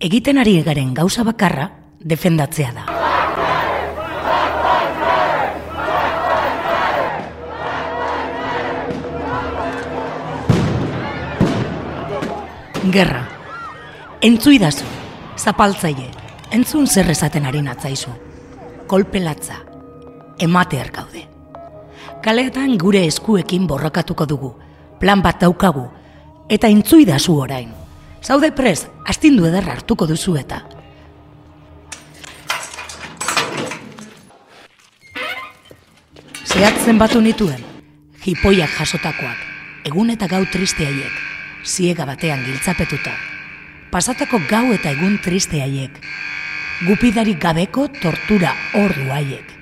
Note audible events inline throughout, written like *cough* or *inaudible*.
egiten ari garen gauza bakarra defendatzea da. Gerra. Entzu idazu, zapaltzaile, entzun zer esaten ari natzaizu. Kolpelatza, emate gaude. Kaleetan gure eskuekin borrokatuko dugu, plan bat daukagu, eta entzu idazu orain. Zaude prez, astindu ederra hartuko duzu eta. Zehatzen batu nituen, jipoiak jasotakoak, egun eta gau triste haiek, ziega batean giltzapetuta. Pasatako gau eta egun triste haiek, gupidari gabeko tortura ordu haiek.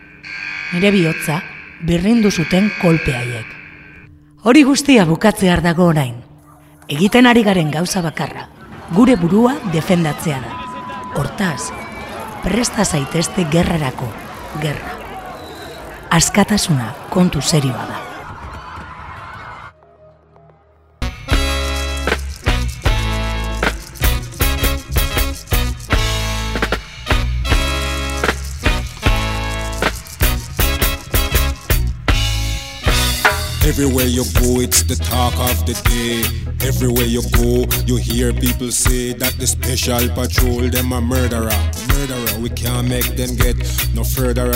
Nire bihotza, birrindu zuten kolpe haiek. Hori guztia bukatzear dago orain. Egiten ari garen gauza bakarra, gure burua defendatzea da. Hortaz, presta zaitezte gerrarako, gerra. Askatasuna kontu serioa da. Everywhere you go, it's the talk of the day. Everywhere you go, you hear people say that the special patrol them a murderer. Murderer, we can't make them get no further.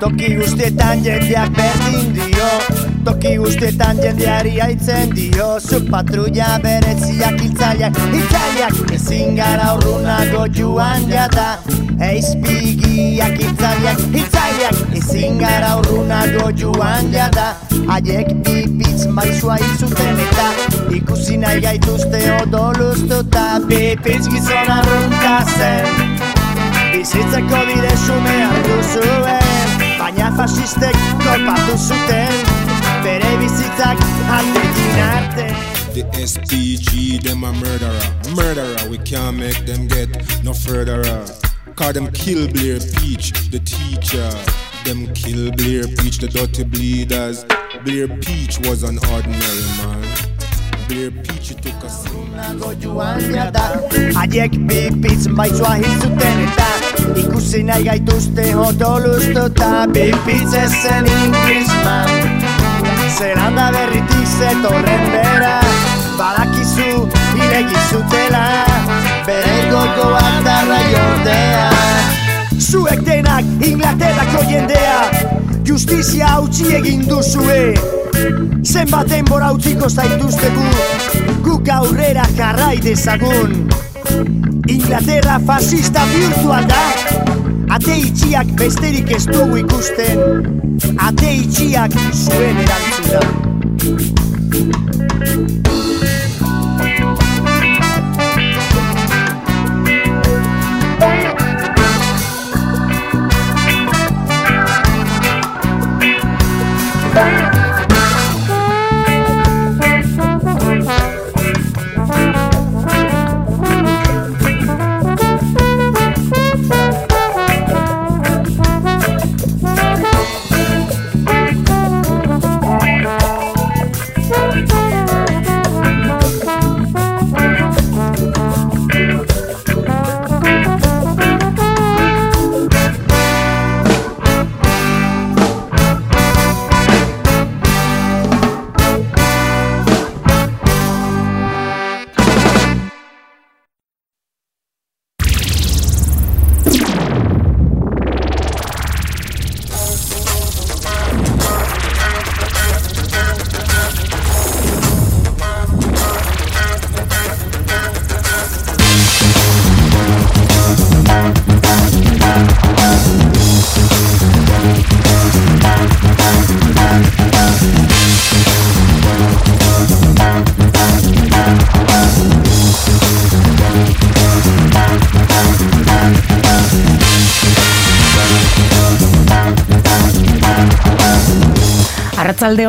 Toki guztietan jendeak berdin dio Toki guztietan jendeari aitzen dio Zu patrulla beretziak hiltzaileak Hiltzaileak ezin gara urrunago joan jata Eizpigiak hiltzaileak Hiltzaileak ezin gara urrunago joan jata Haiek bipitz maizua izuten eta Ikusi nahi gaituzte odoluztuta Bipitz gizon arrunka zen Bizitzeko bide sume hartu zuen Baina fasistek kolpatu zuten Bere bizitzak aldekin arte The SPG, them a murderer. Murderer, we can't make them get no furtherer. Cause them kill Blair Peach, the teacher. Them kill Blair Peach, the dirty bleeders. Blair Peach was an ordinary man. Blair Peach, took a jada Haiek bipitz maizua hilzuten eta Ikusi nahi gaituzte odoluztuta Bipitz ezen Inglisman Zelanda berritik zetorren bera Badakizu hilegi zutela Bere gogoak darra jordea Zuek denak Inglaterrako jendea Justizia hautsi egin duzue. Zenbat denbora utziko zaituztegu Guk aurrera jarrai dezagun. Inglaterra fascista bihurtu da Ate itxiak besterik ez dugu ikusten Ate itxiak zuen erantzuna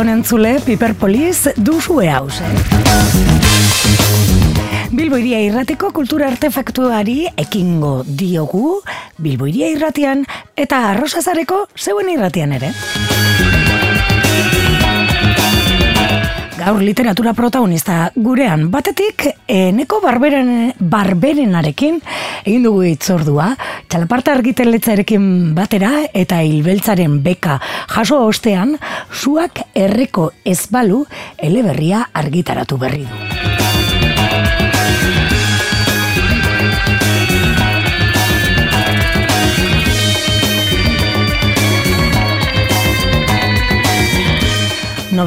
Arratzalde honen zule, Piper Police duzue hause. Bilbo iria irratiko kultura artefaktuari ekingo diogu, Bilbo iria irratian eta arrosazareko zeuen irratian ere. Gaur literatura protagonista gurean batetik eneko barberen, barberenarekin egin dugu itzordua, txalaparta argiteletzarekin batera eta hilbeltzaren beka jaso ostean, zuak erreko ezbalu eleberria argitaratu berri du.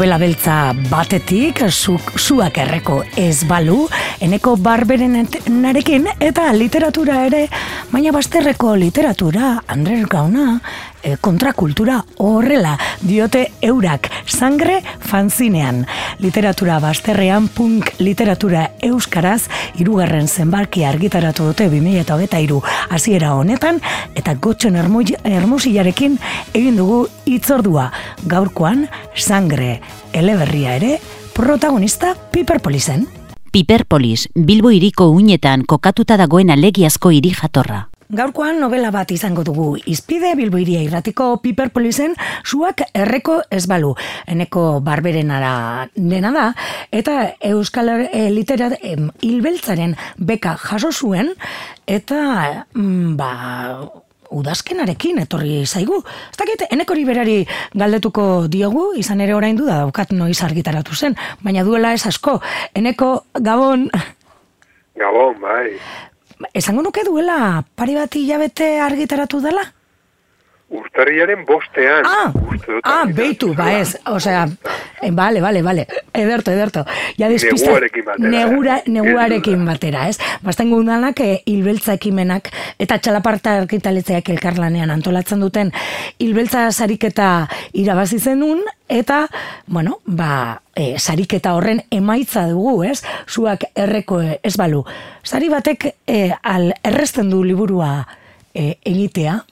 Novela beltza batetik, zuak erreko ez balu, eneko barberen narekin, eta literatura ere, baina bazterreko literatura, Andres Gauna, e, kontrakultura horrela diote eurak sangre fanzinean. Literatura bazterrean punk literatura euskaraz irugarren zenbarki argitaratu dute 2008 iru hasiera honetan eta gotxen hermosiarekin egin dugu itzordua gaurkoan sangre eleberria ere protagonista Piperpolisen. Piperpolis, Bilbo iriko uinetan kokatuta dagoen alegiazko hiri jatorra. Gaurkoan novela bat izango dugu. Izpide Bilboiria irratiko Piperpolisen zuak erreko ez balu. Eneko barberenara dena da. Eta Euskal Literat hilbeltzaren beka jaso zuen. Eta mm, ba, udazkenarekin etorri zaigu. Ez dakit, enekori berari galdetuko diogu, izan ere orain du da, daukat noiz argitaratu zen, baina duela ez asko. Eneko, Gabon... Gabon, bai esango nuke duela pari bat hilabete argitaratu dela? Urtarriaren bostean. Ah, ah beitu, ba ez. Osea, eh, bale, bale, bale. Ederto, ederto. Ja despista, neguarekin batera. Negura, neguarekin batera, ez? Basten gundanak, e, hilbeltza ekimenak eta txalaparta argitaletzeak elkarlanean antolatzen duten hilbeltza sariketa irabazi zenun, eta, bueno, ba, e, sariketa horren emaitza dugu, ez? Zuak erreko ez balu. Sari batek e, al erresten du liburua e, egitea,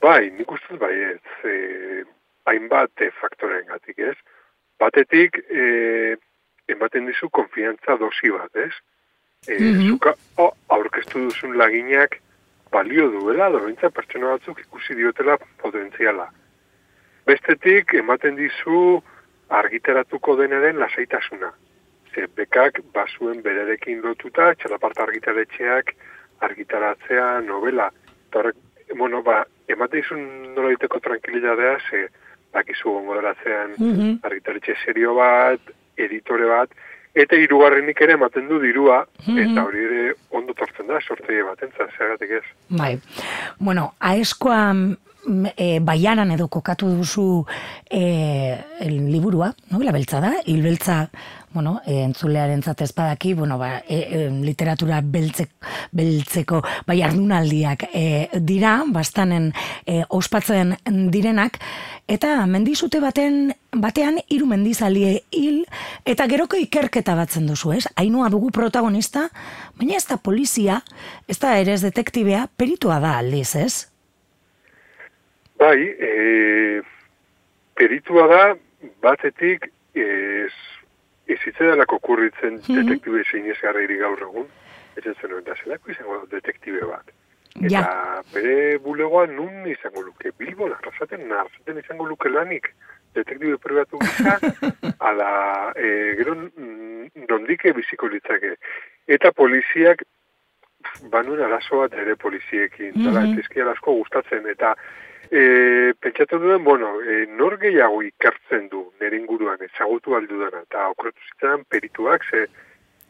Bai, nik uste bai ez, e, hainbat e, faktoren gatik ez. Batetik, e, ematen dizu konfiantza dosi bat, ez? E, mm -hmm. Zuka, oh, aurkeztu duzun laginak balio duela, dobentza pertsona batzuk ikusi diotela potentziala. Bestetik, ematen dizu argitaratuko denaren lasaitasuna. Ze bekak basuen bererekin lotuta, txalaparta argitaretxeak argitaratzea novela. Torrek, bueno, ba, emate izun nola diteko tranquilidadea, ze bakizu gongo daratzean mm -hmm. serio bat, editore bat, eta hirugarrenik ere ematen du dirua, mhm. eta hori ere ondo tortzen da, sorte bat, entza, zeagatik ez. Bai, bueno, aeskoa e, baianan edo kokatu duzu e, el liburua, no? la beltza da, hilbeltza bueno, e, entzulearen zatezpadaki, bueno, ba, e, e, literatura beltzek, beltzeko bai ardunaldiak e, dira, bastanen e, ospatzen direnak, eta mendizute baten batean hiru mendizalie hil eta geroko ikerketa batzen duzu, ez? Ainua dugu protagonista, baina ez da polizia, ez da ere ez detektibea, peritua da aldiz, ez? Bai, e, peritua da batetik ez Ez delako kurritzen mm -hmm. detektibe zein ez gaur egun, ez zen da zelako izango detektibe bat. Eta ja. bere bulegoa nun izango luke, bilbo narrazaten, narrazaten izango luke lanik, detektibe pribatu gisa, *laughs* ala, e, gero nondike biziko litzake. Eta poliziak, banuen arazo bat ere poliziekin, mm -hmm. asko gustatzen, eta E, pentsatu duen, bueno, e, nor gehiago ikertzen du nire inguruan ezagutu aldu dena, eta okretu zitzen perituak, ze,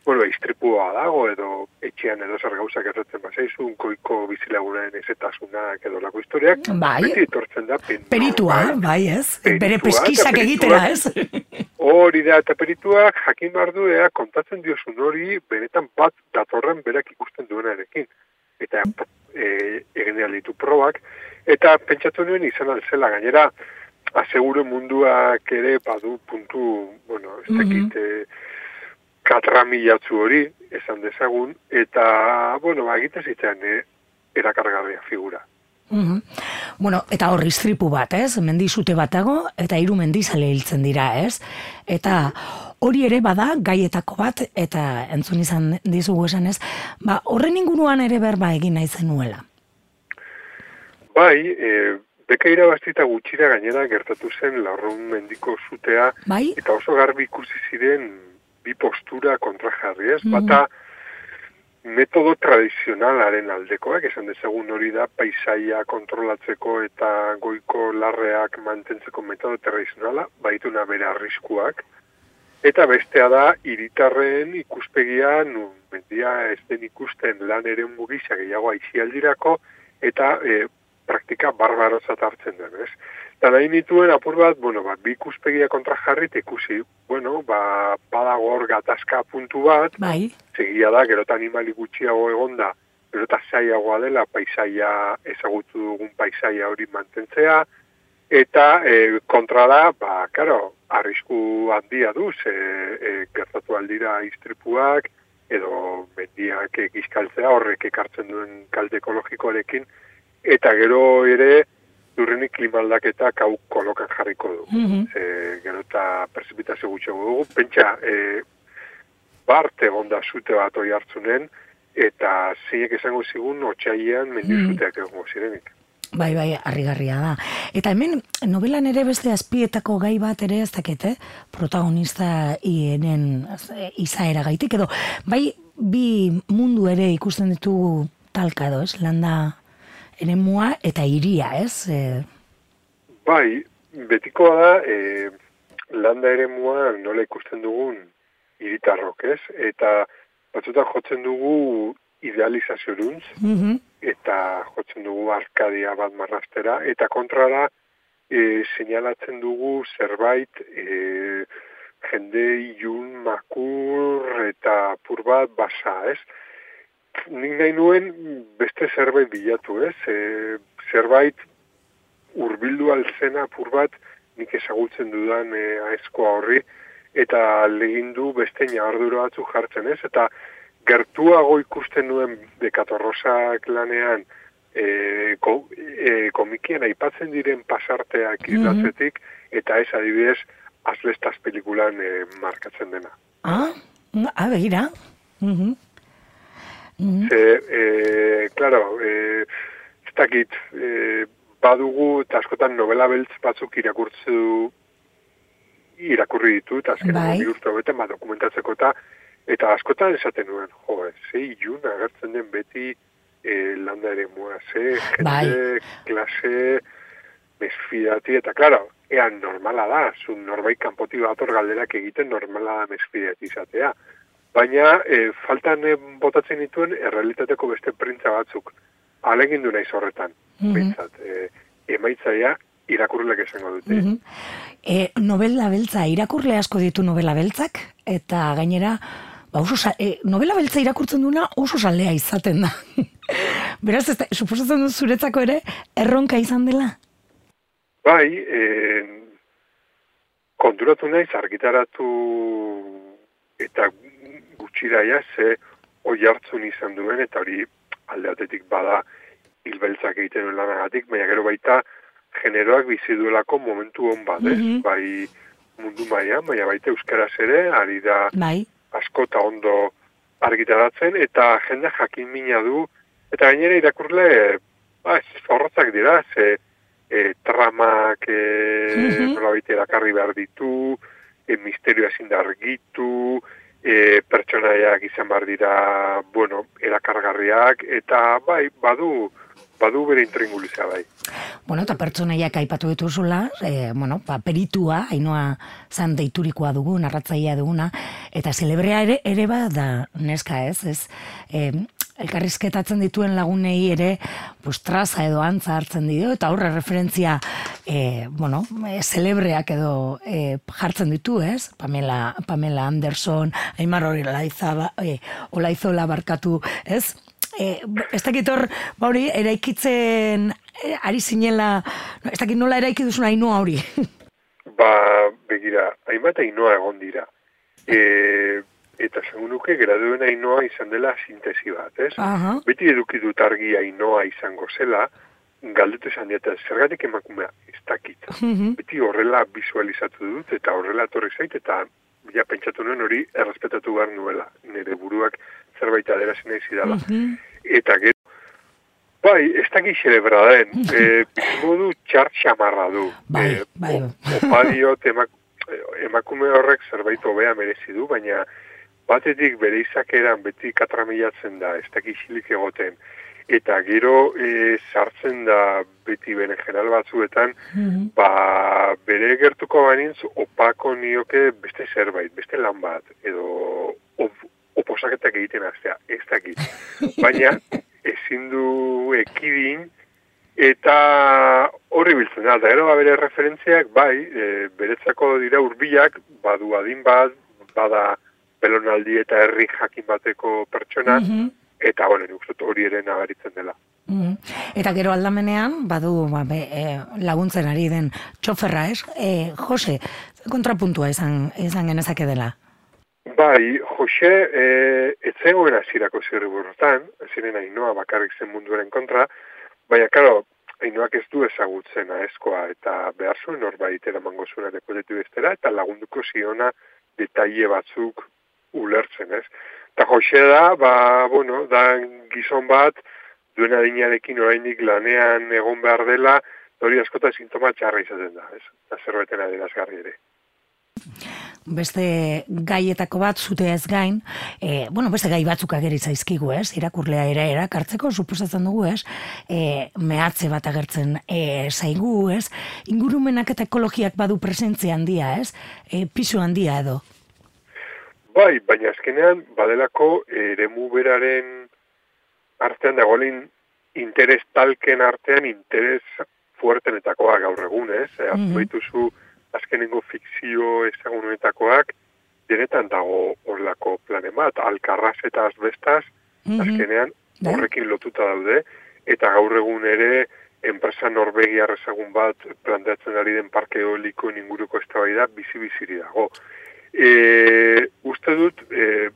bueno, istripua dago, edo etxean edo zer gauzak erratzen bazaizu, koiko bizilagunen ezetasunak edo lako historiak, bai. beti etortzen da pentua, peritua, bai, bai ez? Peritua, Bere peskizak egitera, ez? *laughs* Hori da, eta perituak jakin behar du, ea, kontatzen diosun hori, benetan bat datorren berak ikusten duenarekin. Eta e, egin ditu probak, Eta pentsatu nuen izan alzela, gainera, aseguro munduak ere badu puntu, bueno, ez dakit, mm -hmm. Katramilatzu hori, esan dezagun, eta, bueno, ba, egiten zitzen, eh, erakargarria figura. Mm Bueno, eta hor iztripu bat, ez? Mendizute batago, eta hiru mendizale hiltzen dira, ez? Eta hori ere bada gaietako bat, eta entzun izan dizugu esan ez, ba, horren inguruan ere berba egin nahi zenuela. Bai, e, beka irabaztita gutxira gainera gertatu zen laurrun mendiko zutea, Bai? eta oso garbi ikusi ziren bi postura kontrajarri, ez? Mhm. Bata metodo tradizionalaren aldekoak, esan dezagun hori da paisaia kontrolatzeko eta goiko larreak mantentzeko metodo tradizionala, baituna bere arriskuak, eta bestea da hiritarren ikuspegia nun mendia ez den ikusten lan ere mugisa gehiago aizialdirako, eta e, praktika barbarozat hartzen den, ez? Eta nahi nituen apur bat, bueno, ba, bi ikuspegia kontra jarrit ikusi, bueno, ba, badago hor gatazka puntu bat, Bai? segia da, gero eta animali gutxiago egonda, gero eta zaiagoa dela paisaia, ezagutu dugun paisaia hori mantentzea, eta e, kontra da, ba, karo, arrisku handia du, ze e, gertatu aldira istripuak, edo mendiak egizkaltzea horrek ekartzen duen kalte ekologikoarekin, eta gero ere durrenik klimaldaketa hau kolokan jarriko du. Mhm. Ze, gero eta prezipitazio gutxiago dugu, pentsa, e, bart egon da zute bat oi hartzunen, eta zeiek esango zigun otxaian mendizuteak egongo zirenik. Bai, bai, harrigarria da. Eta hemen, novelan ere beste azpietako gai bat ere ez dakete, protagonista ienen izaera gaitik, edo bai bi mundu ere ikusten ditugu talka edo, ez? Landa eremua eta iria, ez? E, Bai, betikoa da, e, landa ere nola ikusten dugun hiritarrok, ez? Eta batzutan jotzen dugu idealizaziorunz, mhm, eta jotzen dugu arkadia bat marrastera, eta kontrara e, seinalatzen dugu zerbait e, jende ilun, makur eta pur bat basa, ez? Nik nahi nuen beste zerbait bilatu, ez? E, zerbait urbildu alzena apur bat nik ezagutzen dudan e, aezkoa horri, eta legindu beste ñabardura batzuk jartzen, ez? Eta gertuago ikusten nuen dekatorrosak lanean e, ko, e, komikien aipatzen diren pasarteak Mhm. idatzetik, eta ez adibidez azbestaz pelikulan e, markatzen dena. ah, ah, begira. Mhm. Ze, e, claro, e, ez dakit, e, badugu eta askotan novela beltz batzuk irakurtzu irakurri ditut, azken Bai. urte hobeten, ba, dokumentatzeko eta eta askotan esaten nuen, jo, ze ilun agertzen den beti e, landa ere mua, ze jende, Bai. klase, mesfidati, eta claro, ean normala da, zu norbait kanpoti bator galderak egiten normala da mesfidati izatea. Baina, e, faltan e, botatzen dituen errealitateko beste printza batzuk. Alegin du naiz horretan, Mhm. behintzat. E, emaitzaia irakurlek esango dute. Mhm. E, novela beltza, irakurle asko ditu novela beltzak, eta gainera, ba, oso, sa- e, novela beltza irakurtzen duena oso salea izaten da. *laughs* Beraz, ez da, suposatzen dut zuretzako ere, erronka izan dela? Bai, e, konturatu naiz argitaratu eta gutxiraia ze oi hartzun izan duen eta hori alde batetik bada hilbeltzak egiten duen lanagatik, baina gero baita generoak bizi duelako momentu hon bat, ez? Mhm. Bai mundu mailan, baina baita euskaraz ere, ari da Bai. asko eta ondo argitaratzen, eta jende jakin mina du, eta gainera irakurle, ba, zorrotzak dira, ze e, tramak e, Mhm. nolabait erakarri behar ditu, e, misterioa ezin da argitu, e, pertsonaiak izan behar dira, bueno, erakargarriak, eta bai, badu, badu bere intringulizea bai. Bueno, eta pertsonaiak aipatu dituzula, e, bueno, ba, peritua, hainoa zan deiturikoa dugu, narratzaia duguna, eta celebrea ere, ere ba da neska ez, ez, e, elkarrizketatzen dituen lagunei ere, pues, traza edo antza hartzen dio, eta horre referentzia, e, bueno, e, celebreak edo e, jartzen ditu, ez? Pamela, Pamela Anderson, Aimar hori e, Olaizola barkatu, ez? E, ez dakit hor, ba hori, eraikitzen e, ari zinela, ez dakit nola eraiki duzun hainoa hori. Ba, begira, hainbat ainoa egon dira. E, eta segun nuke, graduen ainoa izan dela sintesi bat, ez? Aha. Beti eduki dut argi ainoa izango zela, galdetu esan dieta, zergatik emakumea ez dakit. Mhm. Beti horrela visualizatu dut, eta horrela torri zait, eta ja pentsatu nuen hori errespetatu behar nuela. Nire buruak zerbait aderazen nahi zidala. Mhm. Eta gero, Bai, ez dakit xerebra den. E, Bizimodu txart xamarra du. Bai, E, bai. o- Opadiot emak, emakume horrek zerbait hobea merezi du, baina batetik bere izakeran beti katramilatzen da, ez dakit xilik egoten. Eta gero e, sartzen da beti bene general batzuetan, Mhm. ba, bere gertuko banintz opako nioke beste zerbait, beste lan bat, edo op, oposaketak egiten hastea, ez dakit. *laughs* Baina ezin du ekidin, eta horri biltzen da, eta gero ba, bere referentziak, bai, e, beretzako dira urbilak, badu adin bat, bada belonaldi eta herri jakin bateko pertsona, Mhm. eta bueno, nik uste hori ere nabaritzen dela. Mhm. Eta gero aldamenean, badu ba, be, e, laguntzen ari den txoferra, ez? E, Jose, kontrapuntua izan, izan genezake dela. Bai, Jose, e, etzegoen hasierako zirriburrotan, ziren ainoa bakarrik zen munduaren kontra, baina, karo, ainoak ez du ezagutzen aezkoa, eta behar zuen norbait eramango zuen ere bestera, eta lagunduko ziona detaile batzuk ulertzen, ez? Eta Jose da, ba, bueno, da gizon bat, duen adinarekin oraindik lanean egon behar dela, hori askota sintoma txarra izaten da, ez? Eta zerbeten adierazgarri ere. Beste gaietako bat zute ez gain, e, bueno, beste gai batzuk ageri zaizkigu, ez? Irakurlea era erakartzeko suposatzen dugu, ez? E, mehatze bat agertzen e, zaigu, ez? Ingurumenak eta ekologiak badu presentzia handia, ez? E, pisu handia edo. Bai, baina azkenean badelako eremu beraren artean dagoelin interes talken artean interes fuertenetakoa gaur egun, ez? Mm Mhm. -hmm. azkenengo fikzio ezagunetakoak denetan dago horlako planen bat, alkarraz eta azbestaz, Mhm. azkenean Bai. horrekin lotuta daude, eta gaur egun ere enpresa norbegiar ezagun bat planteatzen ari den parke eoliko inguruko eztabaida bizi-biziri dago. E, uste dut, e,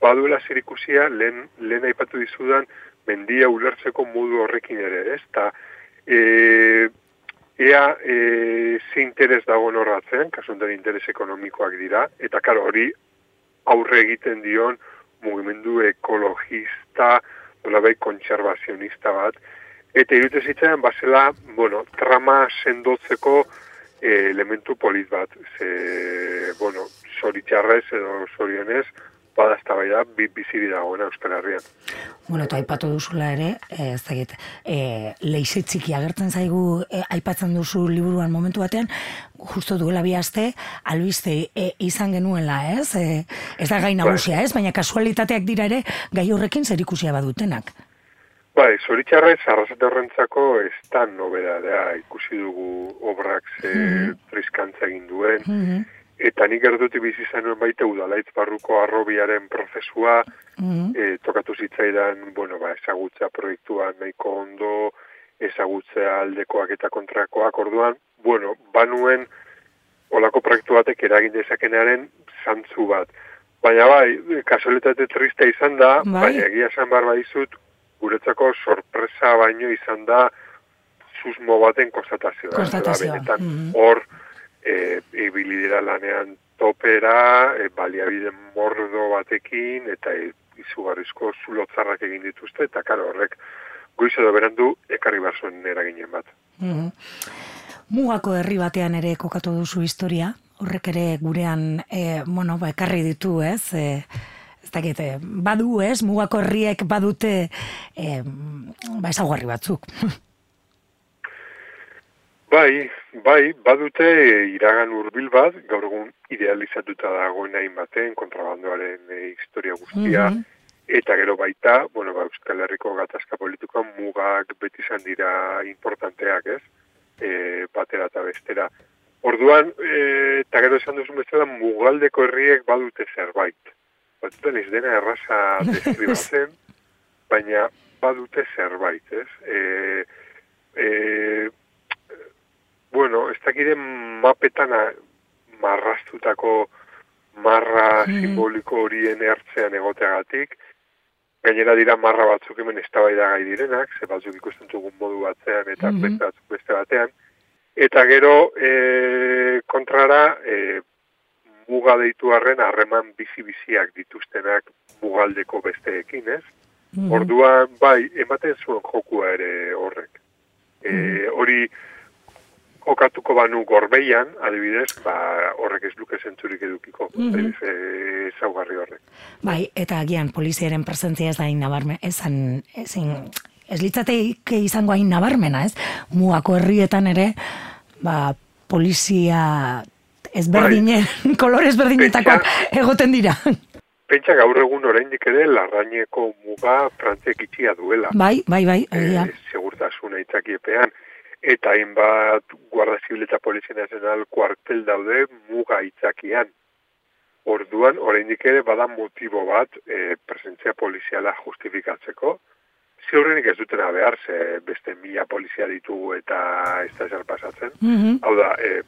baduela zerikusia, lehen, lehen aipatu dizudan, mendia ulertzeko modu horrekin ere, ez? Ta, e, ea e, ze interes dagoen horratzen, kasu honetan interes ekonomikoak dira, eta karo hori aurre egiten dion mugimendu ekologista, nolabait kontserbazionista bat, eta irute zitzaidan bazela, bueno, trama sendotzeko elementu polit bat. Ze, bueno, zoritxarrez edo zorionez, bada eztabaida bi biziri dagoena Euskal Herrian. Bueno, eta aipatu duzula ere, eh, ez dakit, e, leize txiki agertzen zaigu e, aipatzen duzu liburuan momentu batean, justo duela bi aste, albiste e, izan genuela, ez? E, ez da gai nagusia, ez? Baina kasualitateak dira ere gai horrekin zerikusia badutenak. Bai, zoritxarrez, arrazate horrentzako ez da nobedadea. Ikusi dugu obrak ze triskantza egin duen, Mhm, eta nik erduti bizi zenuen baita udalaitz barruko arrobiaren prozesua, mhm, e, tokatu zitzaidan, bueno, ba, ezagutza proiektua nahiko ondo, ezagutzea aldekoak eta kontrakoak, orduan, bueno, banuen olako proiektu batek eragin dezakenaren zantzu bat. Baina bai, kasualitate triste izan da, Bai. baina egia esan behar badizut, guretzako sorpresa baino izan da susmo baten konstatazioa. Konstatazioa, Benetan, mhm. hor, e, ibili dira lanean topera, e, baliabide mordo batekin, eta e, izugarrizko zulotzarrak egin dituzte, eta karo horrek goiz edo berandu ekarri behar zuen eraginen bat. mhm. Mugako herri batean ere kokatu duzu historia, horrek ere gurean, e, bueno, ba, ekarri ditu, ez? E, dakit, e, badu, ez? Mugako herriek badute, e, ba, ezaguarri batzuk. *laughs* Bai, bai, badute iragan hurbil bat, gaur egun idealizatuta dagoen hain baten, kontrabandoaren e, historia guztia, Mhm. eta gero baita, bueno, ba, Euskal Herriko gatazka politikoan mugak beti izan dira importanteak, ez? E, batera eta bestera. Orduan, e, eta gero esan duzun bezala, mugaldeko herriek badute zerbait. Batzutan ez dena erraza *laughs* deskribatzen, baina badute zerbait, ez? E, e, bueno, ez dakide mapetan marrastutako marra Mhm. simboliko horien ertzean egoteagatik, gainera dira marra batzuk hemen eztabaida direnak, ze batzuk ikusten dugun modu batzean eta Mhm. beste batzuk beste batean, eta gero e, kontrara e, muga deitu arren harreman bizi-biziak dituztenak mugaldeko besteekin, ez? Orduan, bai, ematen zuen jokua ere horrek. E, hori, jokatuko banu gorbeian, adibidez, ba, horrek ez luke zentzurik edukiko. Mm ezaugarri horrek. Bai, eta agian poliziaren presentzia ez da hain nabarmen, ezan, ezin, ez litzateik izango hain nabarmena, ez? Muako herrietan ere, ba, polizia ezberdinen, *laughs* kolore ezberdinetakoak egoten dira. Pentsa gaur egun oraindik ere larraineko muga frantziek itxia duela. Bai, bai, bai, egia. E, segurtasuna itzakiepean. Eta hainbat Guarda Zibil eta Polizia Nazional kuartel daude muga itzakian. Orduan, oraindik ere bada motibo bat e, presentzia poliziala justifikatzeko. Ziurrenik ez dutena behar, ze beste mila polizia ditugu eta ez da zer pasatzen. Mhm. Hau da, e,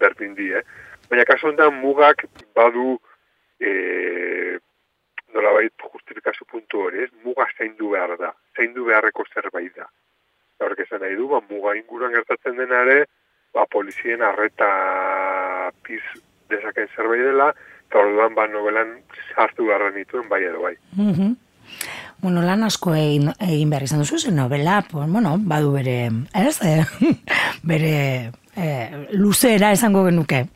berdin di, eh? Baina kasu honetan mugak badu e, nolabait justifikazio puntu hori, ez? Muga zaindu behar da, zaindu beharreko zerbait da. Eta horrek esan nahi du, ba, muga inguruan gertatzen dena ere, ba, polizien arreta piz dezaken zerbait dela, eta orduan ba, novelan sartu beharra nituen bai edo bai. Mhm. Bueno, lan asko egin, egin behar izan duzu, zen novela, pues, bueno, badu bere, ez, *laughs* bere eh, luzera esango genuke.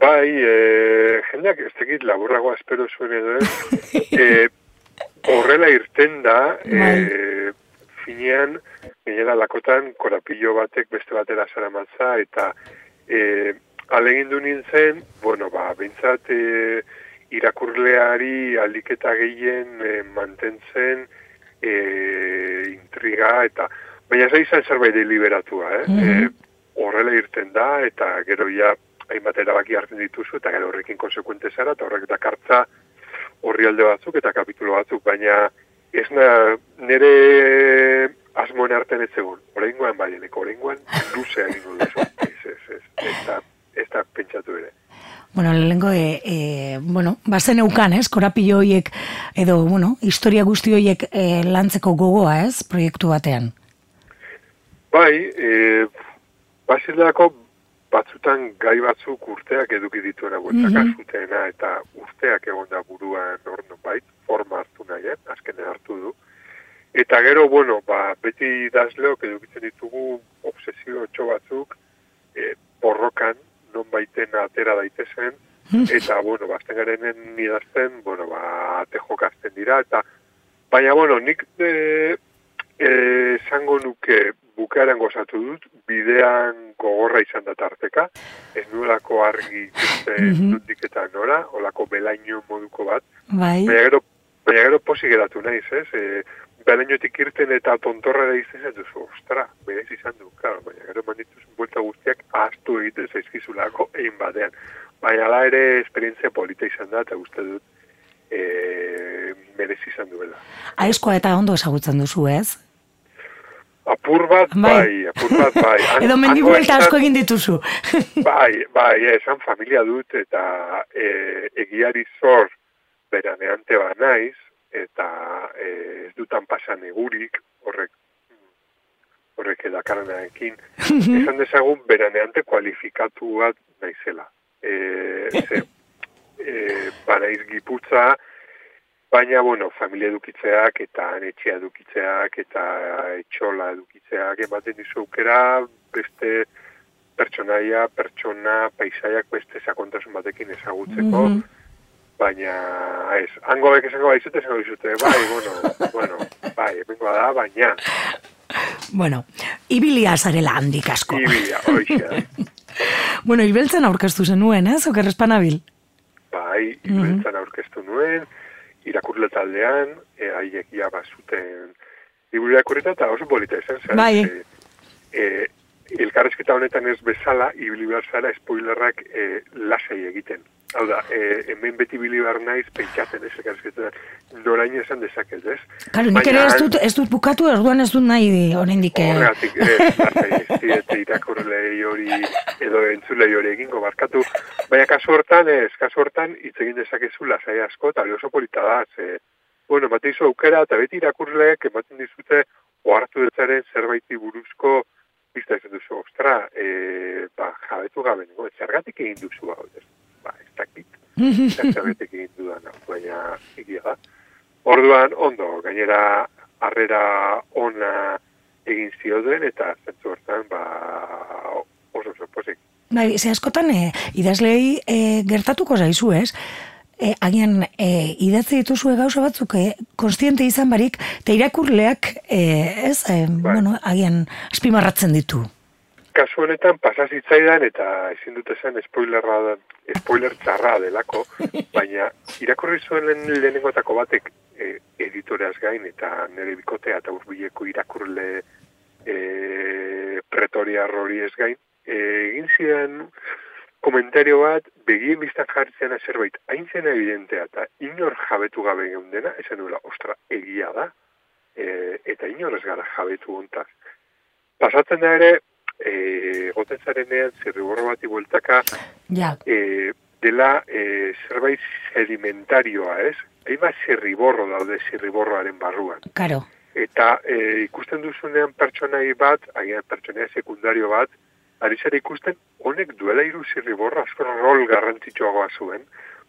Bai, e, jendeak ez tekit laburragoa espero zuen edo ez. *laughs* e, horrela irten da, e, finean, gainera lakotan, korapillo batek beste batera zara matza, eta e, alegin du nintzen, bueno, ba, bintzat, e, irakurleari aldiketa gehien e, mantentzen e, intriga, eta baina ez izan zerbait deliberatua, eh? Mhm. E, horrela irten da, eta gero ja hainbat erabaki hartzen dituzu, eta gero horrekin konsekuente zara, eta horrek eta kartza horri alde batzuk eta kapitulo batzuk, baina ez na, nire asmoen artean ez egon, horrengoan bai, eneko horrengoan luze egin duzu, ez, ez, ez, ez, da, ez da pentsatu ere. Bueno, lehenko, e, e, bueno, bazen eukan, ez, korapillo hoiek, edo, bueno, historia guzti hoiek e, lantzeko gogoa, ez, proiektu batean. Bai, e, bazilako batzutan gai batzuk urteak eduki dituena bueltak Mhm. azutena, eta urteak egon da buruan hor bait, forma hartu nahian, azkenen hartu du. Eta gero, bueno, ba, beti idazleok edukitzen ditugu obsesio txo batzuk, e, borrokan, non baiten atera daitezen, eta, bueno, bazten garenen idazten, bueno, ba, ate jokazten dira, eta, baina, bueno, nik e, e, esango nuke bukaeran gozatu dut, bidean gogorra izan da tarteka, ez nuelako argi ikusten Mhm. nondik eta nora, olako belaino moduko bat, Bai, baina gero, baina gero posi geratu naiz, ez? E, belainotik irten eta tontorra da izan ez duzu, ostra, berez izan du, claro, baina gero mandituzun buelta guztiak ahaztu egiten zaizkizulako egin batean. Baina ala ere esperientzia polita izan da, eta uste dut, e, merezi izan duela. aizkoa eta ondo ezagutzen duzu, ez? Apur bat, Bai. bai, apur bat, bai. *laughs* Han- Edo mendi buelta asko egin dituzu. *laughs* Bai, bai, esan familia dut eta e, egiari zor beraneante ba naiz eta e, ez dutan pasan egurik horrek horrek edakaranarekin *laughs* esan dezagun beraneante kualifikatu bat naizela. E, ze, e, giputza, baina, bueno, familia edukitzeak eta etxea edukitzeak eta etxola edukitzeak ematen dizu aukera beste pertsonaia, pertsona, paisaiak beste sakontasun batekin ezagutzeko, Mhm. baina ez, hango bek esango baizute, esango dizute, bai, bueno, *laughs* bueno, bai, emengoa da, baina, Bueno, ibilia zarela handik asko. ibilia, hoxe, *laughs* Bueno, ibeltzen aurkeztu zenuen, ez? Okerrespanabil. bai, ibeltzan aurkeztu nuen, irakurle taldean, e, haiek ja bazuten liburu irakurrita eta oso polita izan zen. Bai. E, e, elkarrezketa honetan ez bezala, ibili behar zara spoilerrak e, lasai egiten. Hau da, e, hemen beti bili behar naiz pentsatzen ez elkarrezketan, noraino esan dezaket, ez? Karo, nik ere ez dut, ez dut bukatu, orduan ez dut nahi oraindik. eh, Horregatik, ez, lasai, ez irakurlei hori, edo entzulei hori egingo barkatu. Baina kasu hortan, ez, kasu hortan, hitz egin dezakezu lasai asko, eta oso polita da, ze, bueno, ematen dizu aukera, eta beti irakurleek ematen dizute, ohartu detzaren zerbaiti buruzko, bizta ez duzu, ostra, e, ba, jabetu gabe, zergatik egin duzu hau, ez, ba, ez dakit, zergatik egin dudan, baina, egia da. Orduan, ondo, gainera, harrera ona egin zioten, eta zentzu hortan, ba, oso oso pozik. Bai, ze askotan, e, idazlei e, gertatuko zaizu, ez? E, agian, e, idatzi dituzue gauza batzuk, e, konstiente izan barik, eta irakurleak, e, ez, e, Bai. bueno, agian, aspimarratzen ditu. Kasu honetan, pasazitzaidan, eta ezin dut esan, spoilerra da, spoiler txarra delako, *laughs* baina irakurri zuen lehen- lehenengotako batek e, editoreaz gain, eta nire bikotea eta urbileko irakurle e, pretoriar hori ez gain, e, egin zidan komentario bat, begien biztan jartzen zerbait, hain zen evidentea, eta inor jabetu gabe geundena, esan duela, ostra, egia da, e, eta inor ez gara jabetu ontaz. Pasatzen da ere, e, goten zarenean, zirriborro bati bueltaka, Ja, e, dela e, zerbait sedimentarioa, ez? Hainbat zirriborro daude zirriborroaren barruan. karo. Eta e, ikusten duzunean pertsonai bat, agian pertsonai sekundario bat, ari zara ikusten honek duela hiru zirriborro asko rol garrantzitsuagoa zuen,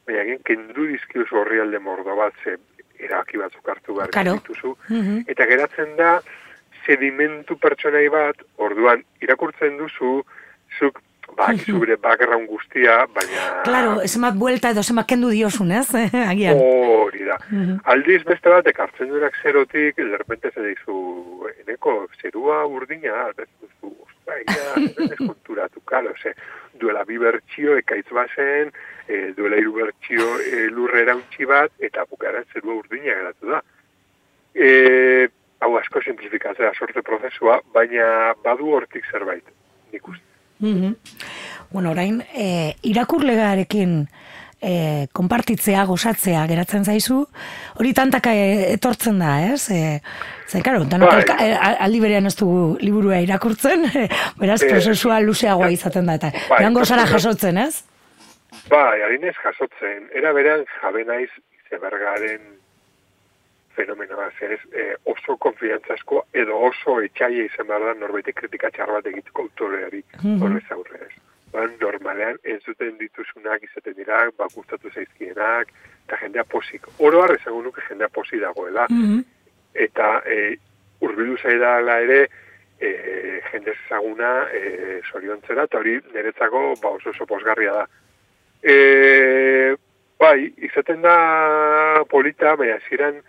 baina agian kendu dizkiozu horri alde mordo bat, ze erabaki batzuk hartu behar dituzu, Mhm. eta geratzen da sedimentu pertsonai bat, orduan irakurtzen duzu, zuk ba, bere background guztia, baina... Claro, esemat buelta edo esemat kendu diozun, ez? *laughs* agian. Hori da. Aldiz beste bat, ekartzen duenak zerotik, derrepente ze dizu, eneko, zerua urdina, ez duzu, *laughs* konturatu, kalo, ze, duela bi bertxio, ekaitz bazen, e, duela hiru bertxio e, lurrera untxi bat, eta bukaren zerua urdina geratu da. E, hau asko simplifikatzea sorte prozesua, baina badu hortik zerbait, nik uste. Mhm. Bueno, orain, e, irakurlegarekin e, konpartitzea, gozatzea geratzen zaizu, hori tantaka e, etortzen da, ez? E, Zer, karo, danok Bai. e, aldi berean ez dugu liburua irakurtzen, *laughs* beraz, Eh, prozesua luzeagoa izaten da, eta bai, joango zara jasotzen, ez? Bai, harinez jasotzen, era berean jabe naiz izebergaren fenomenoa, ez e, oso konfiantzazko edo oso etxaia izan behar da norbaitek kritika txar bat egiteko autoreari Mhm. horrez aurre ez. Ba, normalean entzuten dituzunak izaten dira, ba, gustatu zaizkienak, eta jendea posik. Oro har esango nuke jendea posi dagoela, Mhm. eta e, urbilu zaidala ere e, jende ezaguna e, soriontzera, eta hori niretzako ba, oso oso posgarria da. E, bai, izaten da polita, baina ziren,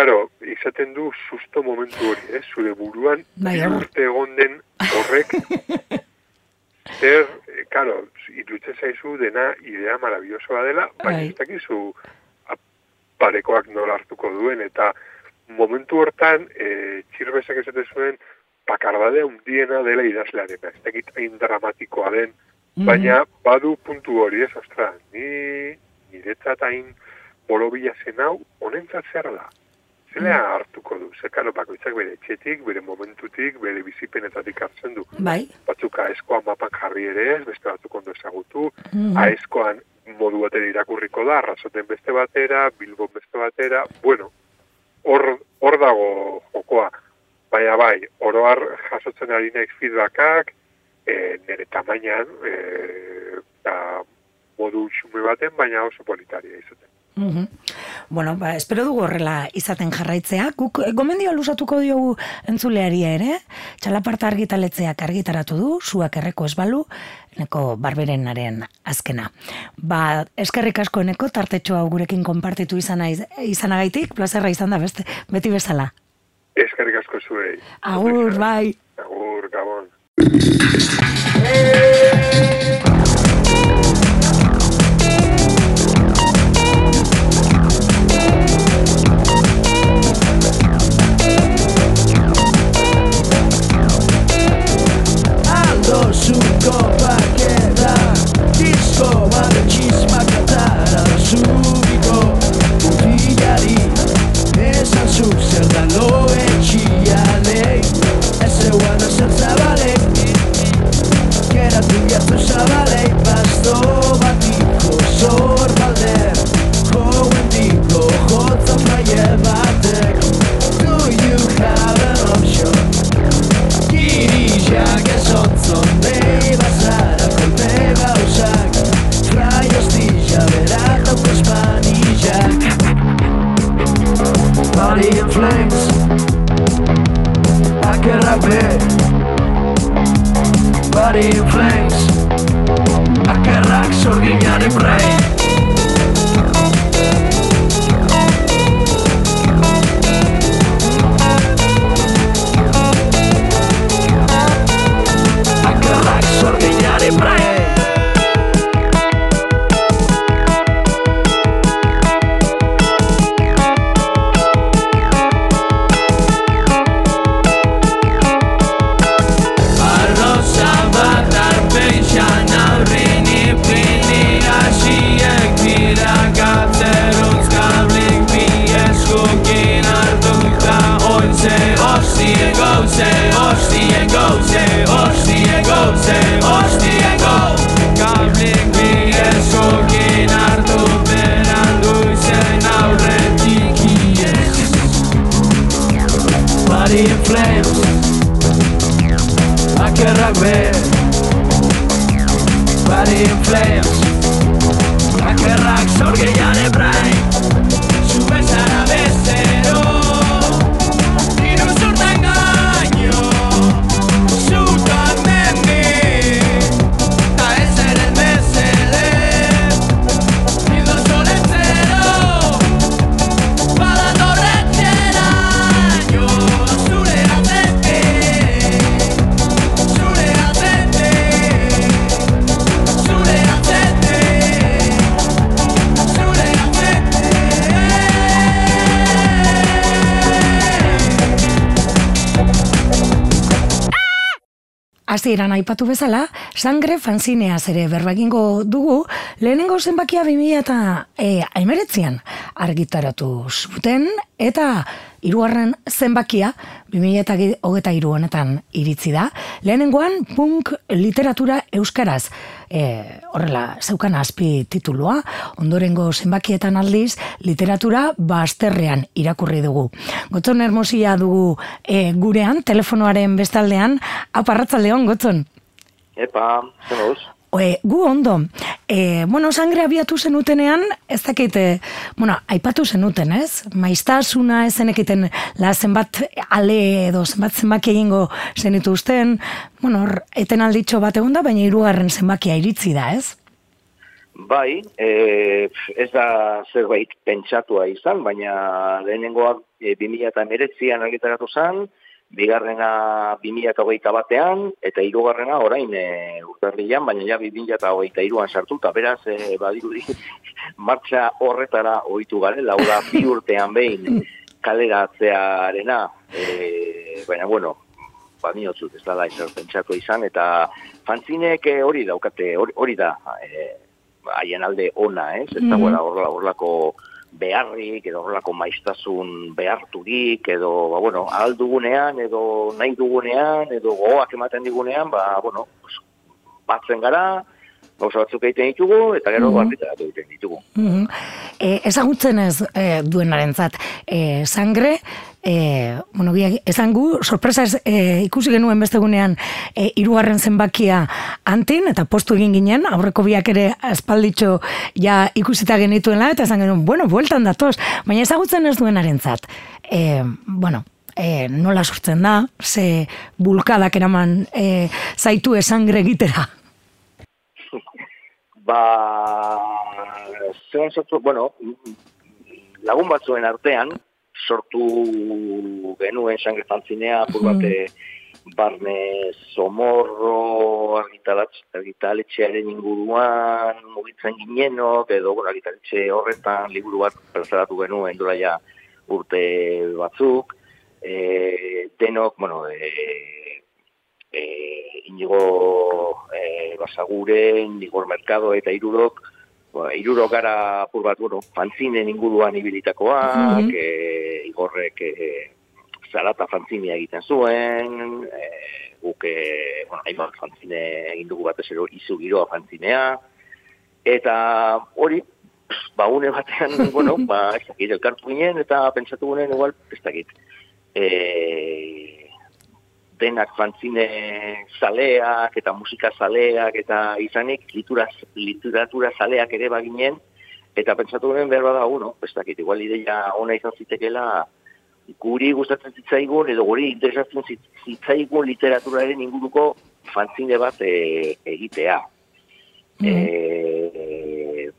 karo, izaten du susto momentu hori, eh? zure buruan, Bai, urte egon den horrek, *laughs* zer, e, karo, irutzen zaizu dena idea maravillosoa dela, baina Bai. ez dakizu parekoak nola hartuko duen, eta momentu hortan, e, txirbezak esaten zuen, bakardadea undiena dela idazlearena, ez dakit hain dramatikoa den, Mhm. baina badu puntu hori ez, ostra, ni niretzat hain borobila zen hau, honentzat zer da? Zelea hartuko du, zer bakoitzak bere etxetik, bere momentutik, bere bizipenetatik hartzen du. Bai. Batzuk aezkoan mapan jarri ere ez, beste batzuk ondo ezagutu, Mhm. aezkoan modu batera irakurriko da, arrazoten beste batera, bilbon beste batera, bueno, hor, hor dago jokoa. Baina bai, oroar jasotzen ari naiz feedbackak, e, nire tamainan, e, da, modu xume baten, baina oso politaria izaten. Mhm. Bueno, ba, espero dugu horrela izaten jarraitzea. Guk eh, gomendio lusatuko diogu entzuleari ere, txalaparta argitaletzeak argitaratu du, zuak erreko esbalu, neko barberenaren azkena. Ba, eskerrik asko eneko, tartetxo hau gurekin konpartitu izana, izanagaitik, plazerra izan da beste, beti bezala. Eskerrik asko zuei. Agur, bai. Agur, gabon. Vale fasto batico sor valer coo dico hozo trayevate do you cannot be sure gigi ja che sozzo nei basada per mega shock ciao giustizia verata body in flames. A che body of flames zorginaren brain Hasieran aipatu bezala, sangre fanzineaz ere berbagingo dugu, lehenengo zenbakia 2000 eta e, argitaratu zuten, eta hirugarren zenbakia 2000 eta hogeta hiru honetan iritzi da. Lehenengoan punk literatura euskaraz, e, horrela zeukan azpi titulua, ondorengo zenbakietan aldiz literatura bazterrean irakurri dugu. Gotzon hermosia dugu e, gurean, telefonoaren bestaldean, aparratzaldeon, gotzon. Epa, zen gauz? Oe, gu ondo, e, bueno, sangre abiatu zenutenean, ez dakit, e, bueno, aipatu zenuten, ez? Maiztasuna ez zenekiten la zenbat ale edo zenbat zenbaki egingo zenitu usten, bueno, eten alditxo bat egon da, baina hirugarren zenbakia iritzi da, ez? Bai, e, ez da zerbait pentsatua izan, baina lehenengoak e, 2000 eta meretzian argitaratu zen, bigarrena 2008 batean, eta hirugarrena orain e, urtarrian, baina ja 2008 iruan sartuta, beraz, e, badirudi, *laughs* martxa horretara ohitu garen, laura bi *laughs* urtean behin kaleratzearena, e, baina, bueno, badinotzut ez da ezer pentsatu izan, eta fantzinek eh, hori daukate, hori, hori da, e, haien alde ona, ez? Ez dagoela horrela, horrelako beharrik, edo horrelako maiztasun beharturik, edo, ba, bueno, aldugunean, edo nahi dugunean, edo gogoak ematen digunean, ba, bueno, batzen gara, gauza batzuk egiten ditugu, eta gero mm egiten ditugu. Mm e, ezagutzen ez e, duenarentzat e, sangre, e, bueno, esan gu, sorpresa ez, e, ikusi genuen bestegunean e, irugarren zenbakia antin, eta postu egin ginen, aurreko biak ere aspalditxo ja ikusita genituela, eta esan genuen, bueno, bueltan datoz, baina ezagutzen ez duenarentzat. E, bueno, e, nola sortzen da, ze bulkadak eraman e, zaitu esangre egitera. Ba, zelan sortu, bueno, lagun batzuen artean, sortu genuen sangre fantzinea, apur bate barne somorro argitaletxe, argitaletxearen inguruan mugitzen ginenok, edo bueno, argitaletxe horretan liburu bat plazaratu genuen dura ja urte batzuk, e, denok, bueno, e, e, inigo e, basaguren, Igor Mercado eta irurok, ba, irurok gara apur bat, bueno, fanzinen inguruan ibilitakoak, Mhm. e, Igorrek e, zarata fanzinia egiten zuen, e, guk, e, bueno, hainbat fanzine egin dugu batez ero izu giroa fanzinea, eta hori, ba, une batean, *laughs* bueno, ba, ez dakit, elkartu ginen, eta pentsatu ginen, igual, ez dakit, e, denak fanzine zaleak eta musika zaleak eta izanik literatura, literatura zaleak ere baginen eta pentsatu ginen behar bada uno, ez dakit, igual ideia ona izan zitekela guri gustatzen zitzaigun edo guri interesatzen zitz- zitzaigun literaturaren inguruko fanzine bat e, egitea. E,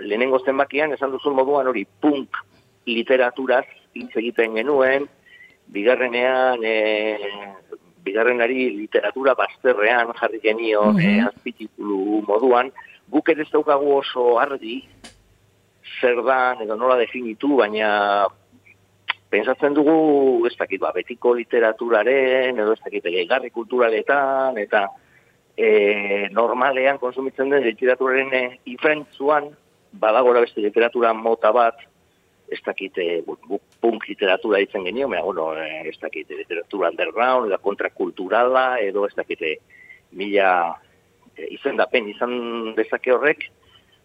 lehenengo zenbakian esan duzun moduan hori punk literaturaz hitz egiten genuen, bigarrenean e, bigarrenari literatura bazterrean jarri genion Mhm. e, azpititulu moduan, guk ere ez daukagu oso argi zer dan edo nola definitu, baina pensatzen dugu, ez dakit, ba, betiko literaturaren, edo ez dakit, gehigarri kulturaletan, eta e, normalean konsumitzen den literaturaren e, ifrentzuan, badagora beste literatura mota bat, ez dakit, e, gu- guk punk literatura ditzen genio, baina, bueno, ez dakit, literatura underground, edo kontrakulturala, edo ez dakit, e, mila e, izendapen izan dezake horrek,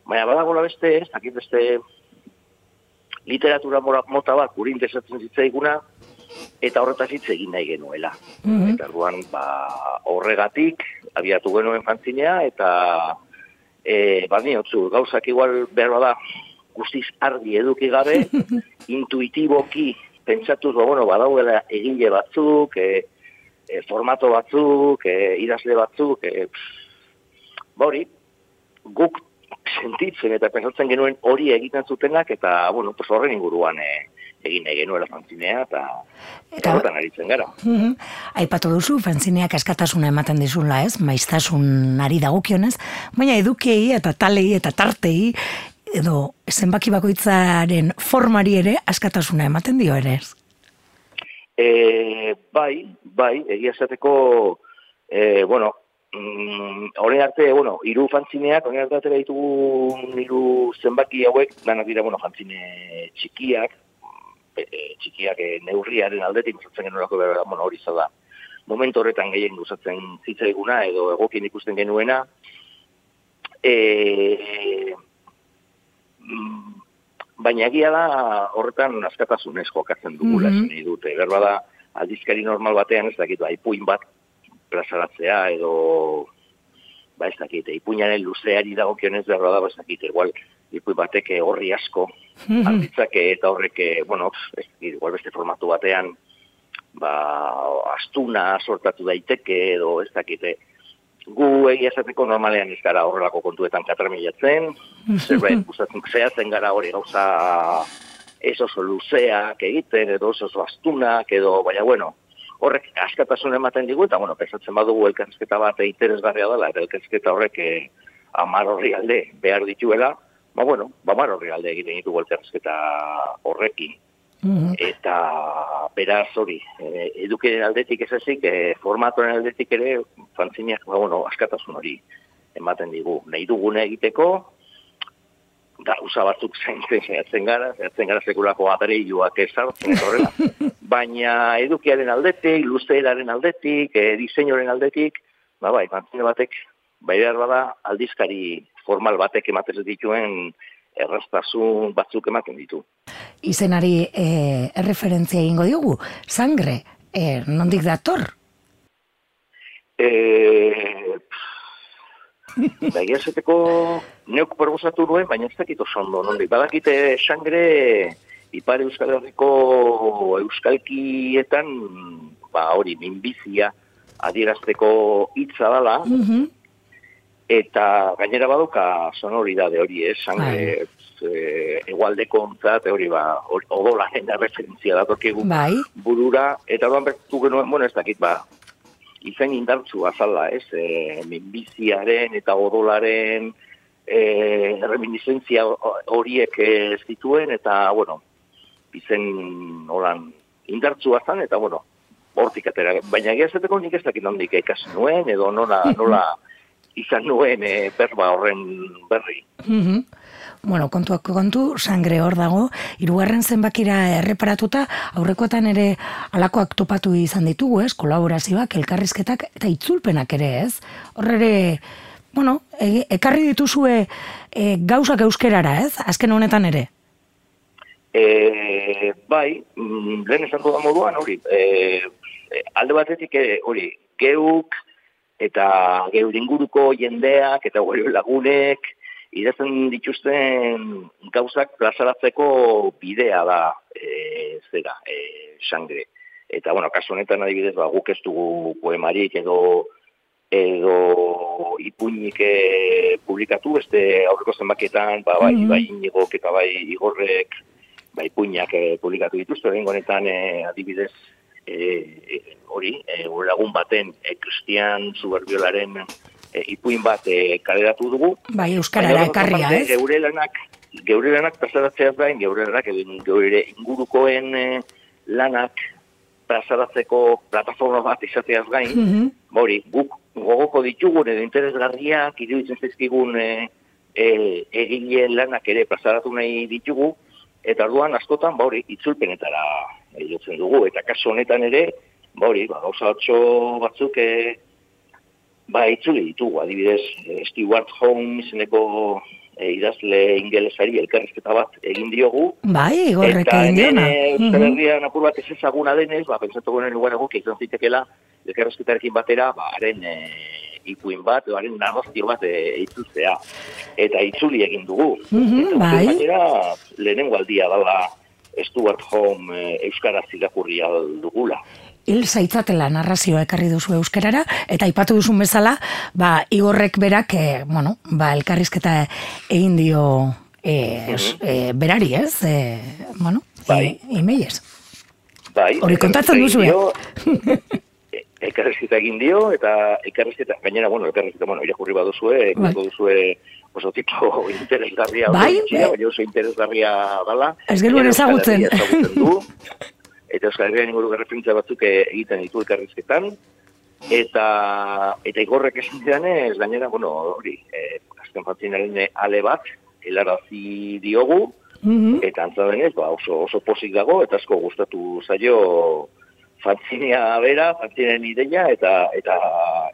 baina badagola beste, ez dakit beste literatura mora- mota bat guri interesatzen zitzaiguna, eta horretaz hitz egin nahi genuela. Mhm. Eta orduan, ba, horregatik, abiatu genuen fanzinea, eta e, badiotzu, gauzak igual behar bada guztiz argi eduki gabe, *laughs* intuitiboki pentsatuz, ba, bueno, badauela egile batzuk, e, e, formato batzuk, e, idazle batzuk, e, pff, ba hori, guk sentitzen eta pensatzen genuen hori egiten zutenak, eta, bueno, pues horren inguruan e, egin nahi genuela fanzinea, eta Eta- horretan aritzen gara. Mhm. Aipatu duzu, fanzineak askatasuna ematen dizula, ez? Maiztasunari dagokionez, baina edukiei eta talei eta tartei edo zenbaki bakoitzaren formari ere askatasuna ematen dio ere, ez? E, bai, bai, egia esateko, e, bueno, mm, arte, bueno, hiru fantzineak, orain arte atera ditugu hiru zenbaki hauek, danak dira, bueno, fantzine txikiak, e, e, txikiak e, neurriaren aldetik, gustatzen genuelako, bera, bueno, hori da. Momentu horretan gehien gustatzen zitzaiguna edo egokien ikusten genuena. E, baina egia da horretan askatasunez jokatzen dugula Mhm. esan nahi dute. Berba da, aldizkari normal batean ez dakit, ba, ipuin bat plazaratzea edo ba ez dakit, ipuinaren luzeari dagokionez berba da, ba ez dakit, igual ipuin batek eh, horri asko Mhm. alditzake eta horrek, eh, bueno, ez igual beste formatu batean ba, astuna sortatu daiteke edo ez dakite, gu egia esateko normalean ez gara horrelako kontuetan katramilatzen, *laughs* zerbait gustatzen zehatzen gara hori gauza ez oso luzeak egiten, edo oso oso astunak, edo, baina bueno, horrek askatasun ematen digu, eta bueno, pensatzen badugu elkarrizketa bat interesgarria dela, eta elkarrizketa horrek eh, amar horri alde behar dituela, ba bueno, ba amar horri alde egiten ditugu elkarrizketa horrekin. Mhm. Eta beraz hori, e, edukiren aldetik ez ezik, e, formatoren aldetik ere, fantzineak, ba, bueno, askatasun hori ematen digu. Nahi dugune egiteko, gauza batzuk *laughs* zaintzen zehatzen gara, zehatzen gara sekulako adreioak ezartzen eta horrela. *laughs* Baina edukiaren aldetik, luzeeraren aldetik, e, diseinuaren aldetik, ba bai, batek, bai behar bada, aldizkari formal batek ematen ez dituen erraztasun batzuk ematen ditu. Izenari e, erreferentzia egingo diogu, sangre, e, nondik dator? E, da, egia esateko neuk proposatu nuen, baina ez dakit oso ondo, nondik. Badakite sangre Ipar Euskal Herriko euskalkietan, ba hori, minbizia adierazteko hitza dala, Mhm. Eta gainera baduka sonoridade hori, eh, sangre e, egualdeko ontzat, hori ba, odolaren referentzia datorkigu. Bai, burura, eta orduan bertu genuen, bueno, ez dakit, ba, izen indartzu azala, ez, e, minbiziaren eta odolaren e, reminiscentzia horiek ez dituen, eta, bueno, izen holan indartzu azan, eta, bueno, hortik atera. Baina egia esateko nik ez dakit nondik ikasi nuen, edo nola, *laughs* nola izan nuen e, berba horren berri. Mhm. Bueno, kontuak kontu, sangre hor dago, hirugarren zenbakira erreparatuta, aurrekoetan ere alakoak topatu izan ditugu, ez? Kolaborazioak, elkarrizketak eta itzulpenak ere, ez? Hor ere, bueno, e, ekarri dituzue e, gauzak euskerara, ez? Azken honetan ere. E, bai, mm, lehen esan da moduan, hori, e, e, alde batetik e, hori, geuk eta geur inguruko jendeak eta gure lagunek idazten dituzten gauzak plazaratzeko bidea da e, zera, e, sangre. Eta, bueno, kasu honetan adibidez, ba, guk ez dugu poemarik edo edo ipuinik eh, publikatu, beste aurreko zenbaketan, ba, bai, Mhm. bai inigok eta bai igorrek, bai ipuinak eh, publikatu dituzte, oraingo honetan eh, adibidez, eh, eh, hori, gure lagun baten, eh, Christian Zuberbiolaren eh, ipuin bat eh, kaleratu dugu, Bai, Euskarara ekarria, ez? Geure lanak, geure lanak pasaratzeaz gain, geure lanak, geure ingurukoen eh, lanak pasaratzeko plataforma bat izateaz gain, ba hori, guk gogoko ditugun edo interesgarriak iruditzen zaizkigun e, e, egileen lanak ere plazaratu nahi ditugu, eta orduan askotan, ba hori, itzulpenetara e, jotzen dugu, eta kasu honetan ere, ba hori, ba, gauza batxo batzuk e, ba itzuli ditugu, adibidez, e, Stewart Holmes izeneko e, idazle ingelesari elkarrizketa bat egin diogu, Bai, igorrek eta egin hemen diona. eh. Herrian apur bat ez ezaguna denez, ba, pentsatu gonen lugar egokia izan zitekela, elkarrezketarekin batera, ba, haren e, ipuin bat, edo haren narrazio bat e, itzultzea. Eta itzuli egin dugu. Mhm, eta uste bai. gainera, lehenengo aldia dala Stuart Home e, Euskaraz irakurri dugula. Hil zaitzatela narrazioa ekarri duzu euskarara, eta aipatu duzun bezala, ba, igorrek berak, e, bueno, ba, elkarrizketa egin dio e, es- e, berari, ez? E, bueno, Bai. e, imeiez. Bai, Hori kontatzen egin dio, e- Elkarrizketa egin dio, eta elkarrizketa, gainera, bueno, elkarrizketa, bueno, irakurri baduzue, ikusiko duzue oso tipo *laughs* interesgarria, Bai, bai. baina oso interesgarria dala. Ez genuen ezagutzen. Ezagutzen du, eta Euskal Herrian inguru referentzia batzuk eh, egiten ditu elkarrizketan, eta eta igorrek esan didanez, gainera, bueno, hori, eh, azken fatzinaren ale bat, helarazi diogu, Mhm. Eta antza denez, ba, oso, oso posik dago, eta asko gustatu zaio fantzinia bera, fantzinien ideia, eta, eta,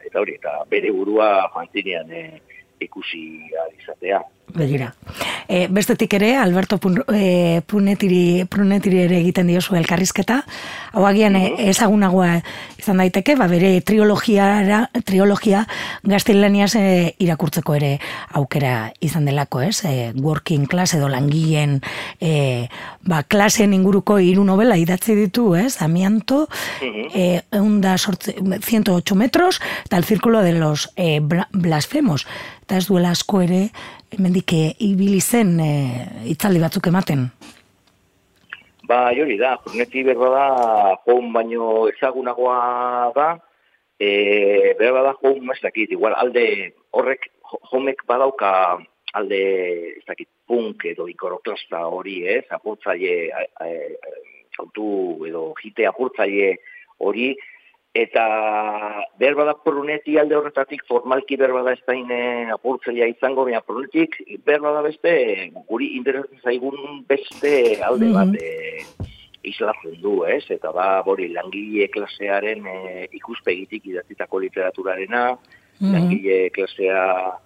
eta hori, eta bere burua fantzinean e, ikusi izatea. Begira. E, bestetik ere, Alberto Pun, e, Punetiri, Prunetiri ere egiten diozu elkarrizketa. Hau agian e, ezagunagoa izan daiteke, ba, bere triologiara, triologia gaztelaniaz e, irakurtzeko ere aukera izan delako, ez? E, working class edo langileen e, ba, klasen inguruko hiru novela idatzi ditu, ez? Amianto, eh, eunda sortze, 108 metros, eta el círculo de los bla- blasfemos. Eta ez duela asko ere, hemendik eh, ibili zen eh, itzaldi batzuk ematen. Ba, hori da, Bruneti berba da, joan baino ezagunagoa da, e, berba da, joan, ez dakit, igual, alde horrek, jo- jomek badauka alde, ez dakit, punk edo ikoroklasta hori, ez, apurtzaile, a- autu edo jite apurtzaile hori, eta berba da Bruneti alde horretatik formalki berba da ez daine apurtzailea izango, baina Brunetik berba da beste, guri interesatzen zaigun beste alde bat, e, islatzen du, ez? Eta ba, hori langile klasearen e, ikuspegitik idatzitako literaturarena, Mhm. langile klasea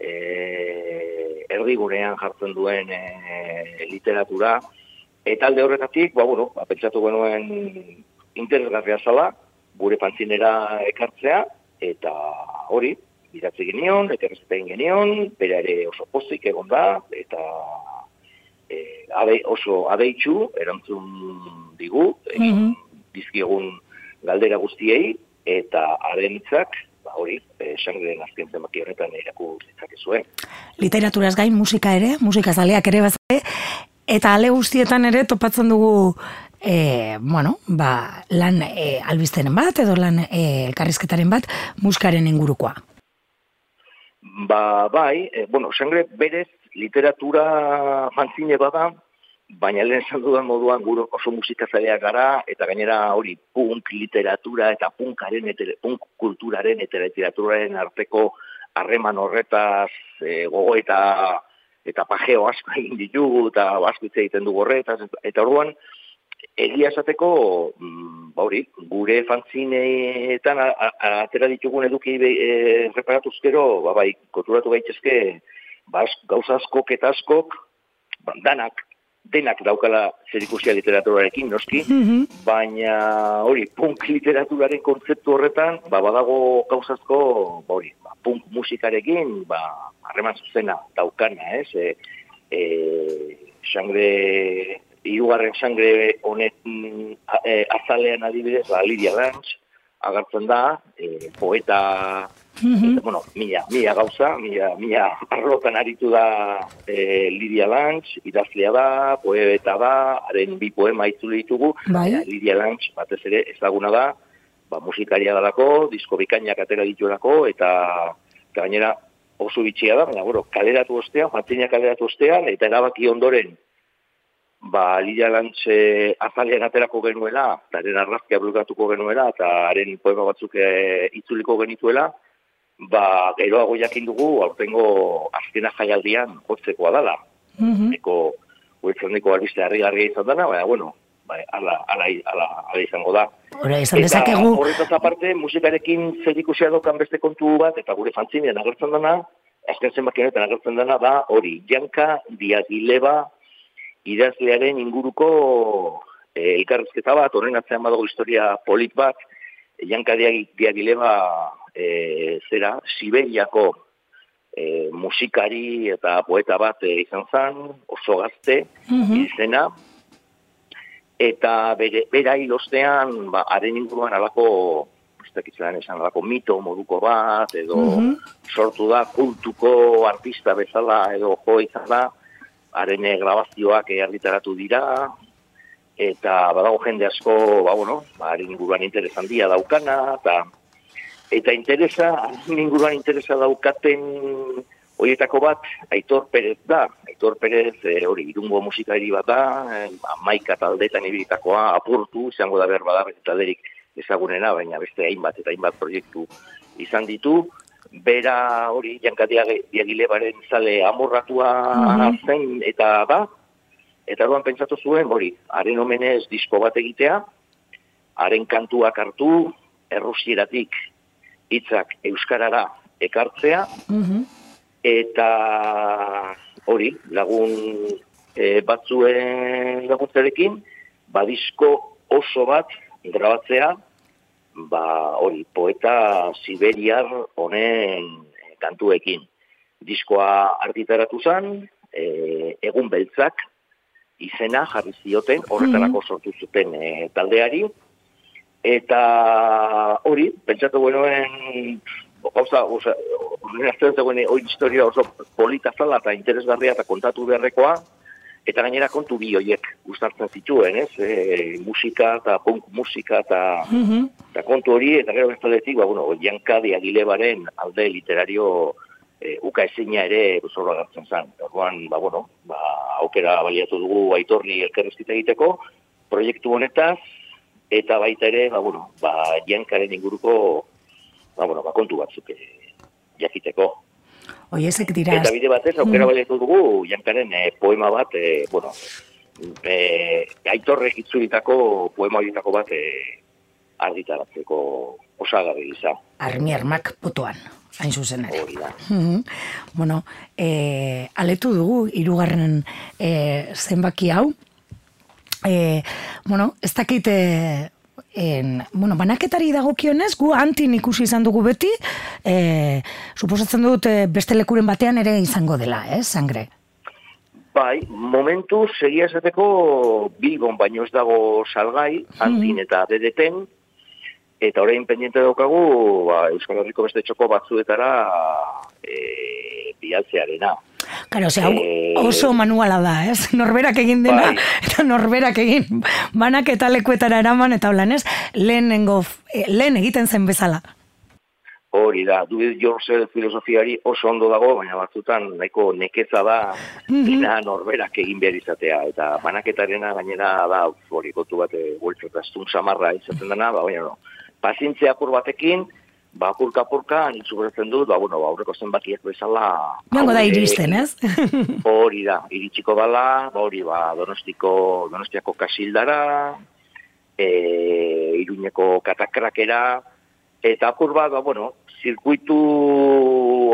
e, erdigunean jartzen duen e, literatura, eta alde horretatik, ba, bueno, ba, pentsatu genuen interesgarria zala, gure pantzinera ekartzea, eta hori, idatzi genion, eta egin genion, bera ere oso pozik egon da, eta e, abe, oso abeitzu, erantzun digu, egin Mhm. dizkiegun galdera guztiei, eta haren hitzak, ba hori, e, sangren azken zenbaki horretan iraku zitzakezue. Literaturaz gain musika ere, musika zaleak ere bazare, eta ale guztietan ere topatzen dugu e, bueno, ba, lan e, albisteren bat, edo lan e, elkarrizketaren bat, muskaren ingurukoa. Ba, bai, e, bueno, sangre berez literatura fanzine bada, baina lehen esan dudan moduan gure oso musikazaleak gara, eta gainera hori punk literatura eta punkaren, eta punk kulturaren eta literaturaren arteko harreman horretaz e, gogo eta eta pajeo asko egin ditugu, eta asko egiten dugu horretaz, eta orduan, egia esateko, mm, ba hori, gure fantzineetan atera ditugun eduki e, reparatuz gero, ba bai, konturatu gaitezke, ba, gauza askok eta askok, ba, danak, denak daukala zerikusia literaturarekin, noski, baina hori, punk literaturaren kontzeptu horretan, ba, badago gauzazko, ba, hori, ba, punk musikarekin, ba, harreman zuzena daukana, ez? E, e, sangre, irugarren sangre honet mm, a- e, azalean adibidez, ba, Lidia Lange, agertzen da, e, poeta, eta, bueno, mila, mila gauza, mila, mila arlotan aritu da e, Lidia Lange, idazlea da, poeta da, haren bi poema itzuli ditugu, Bai. Lidia Lange batez ere ezaguna da, ba, musikaria dalako, disko bikainak atera dituelako, eta eta gainera oso bitxia da, baina, bueno, kaleratu ostean, matzinak kaleratu ostean, eta erabaki ondoren, ba, Lidia Lantxe azalean aterako genuela, eta haren arrazkia bulgatuko genuela, eta haren poema batzuk e, itzuliko genituela, ba, geroago jakin dugu, aurtengo azkena jaialdian jotzekoa dala. Mhm. Eko, uetzoneko albiste harri-garria izan dana, baina, bueno, ba, ala, ala, ala, ala izango da. Ora, esan dezakegu, horretaz aparte, musikarekin zer ikusia daukan beste kontu bat, eta gure fantzinean agertzen dana, azken zenbaki honetan agertzen dana, da hori, Janka Diagileba idazlearen inguruko eh, elkarrizketa bat, horren atzean badago historia polit bat, Janka Diag- Diagileba eh, zera, Siberiako eh, musikari eta poeta bat eh, izan zen, oso gazte, izena, eta bere, bera hil ostean, ba, haren inguruan alako, ez esan, alako mito moduko bat, edo sortu da kultuko artista bezala, edo jo izan da, haren grabazioak eh, argitaratu dira, eta badago jende asko, ba, bueno, ba, inguruan interes handia daukana, eta eta interesa, inguruan interesa daukaten horietako bat, Aitor Perez da. Aitor Perez eh, hori irungo musikari bat da, eh, amaika taldetan ibilitakoa, apurtu, izango da behar bada, beste talderik ezagunena, baina beste hainbat eta hainbat proiektu izan ditu. Bera hori jankatia diagilebaren zale amorratua zen eta da, eta orduan pentsatu zuen, hori, haren omenez disko bat egitea, haren kantuak hartu, errusieratik hitzak euskarara ekartzea, Mhm. eta hori, lagun e, batzuen laguntzarekin, badisko oso bat grabatzea, ba hori, poeta siberiar honen kantuekin. Diskoa argitaratu zen, e, egun beltzak, izena jarri zioten, horretarako sortu zuten e, taldeari, eta hori, pentsatu genuen, gauza, oza, horren azten zegoen hori historia oso polita zala eta interesgarria eta kontatu beharrekoa, eta gainera kontu bi hoiek gustartzen zituen, ez? E, musika eta punk musika eta, Mhm. eta kontu hori, eta gero bestaletik, ba, bueno, Janka Diagilebaren alde literario e, uka ezina ere zorra gartzen zen. Orduan, ba, bueno, ba, aukera baliatu dugu aitorri elkerrezkita egiteko, proiektu honetaz, eta baita ere, ba, bueno, ba, Jankaren inguruko, ba, bueno, ba, kontu batzuk e, jakiteko. Oiezek dira, Eta bide batez, aukera baliatu dugu, Jankaren e, poema bat, e, bueno, e, aitorrek itzulitako poema horietako bat e, argitaratzeko osagarri gisa. armi armak potoan, hain zuzen ere. Hori da. Mhm. Bueno, e, aletu dugu, irugarren e, zenbaki hau. E, bueno, ez dakit, e, en, bueno, banaketari dagokionez, gu antin ikusi izan dugu beti, e, suposatzen dut e, beste lekuren batean ere izango dela, eh, sangre. Bai, momentu segia esateko Bilbon baino ez dago salgai, antin eta dedeten, eta orain pendiente daukagu ba, Euskal Herriko beste txoko batzuetara e, bialtzearena. Karo, ose, hau Eh, oso manuala da, ez? *laughs* Norberak egin dena, Bai. eta norberak egin banak eta lekuetara eraman, eta holan, ez? Lehenengo, eh, lehen egiten zen bezala. Hori da, it yourself filosofiari oso ondo dago, baina batzutan nahiko nekeza da dina norberak egin behar izatea. Eta banaketarena gainera da, hori kontu bat, e, bueltzataztun samarra izaten dena, ba, baina no. Pazientzia apur batekin, ba, apurka-apurka, nintzu dut, ba, bueno, ba, aurreko zenbakiak bezala... Joango da iristen, ez? *laughs* Hori da, iritsiko dala, ba, hori ba, donostiko, donostiako kasildara, e, iruñeko katakrakera, eta apur bat, ba, bueno, zirkuitu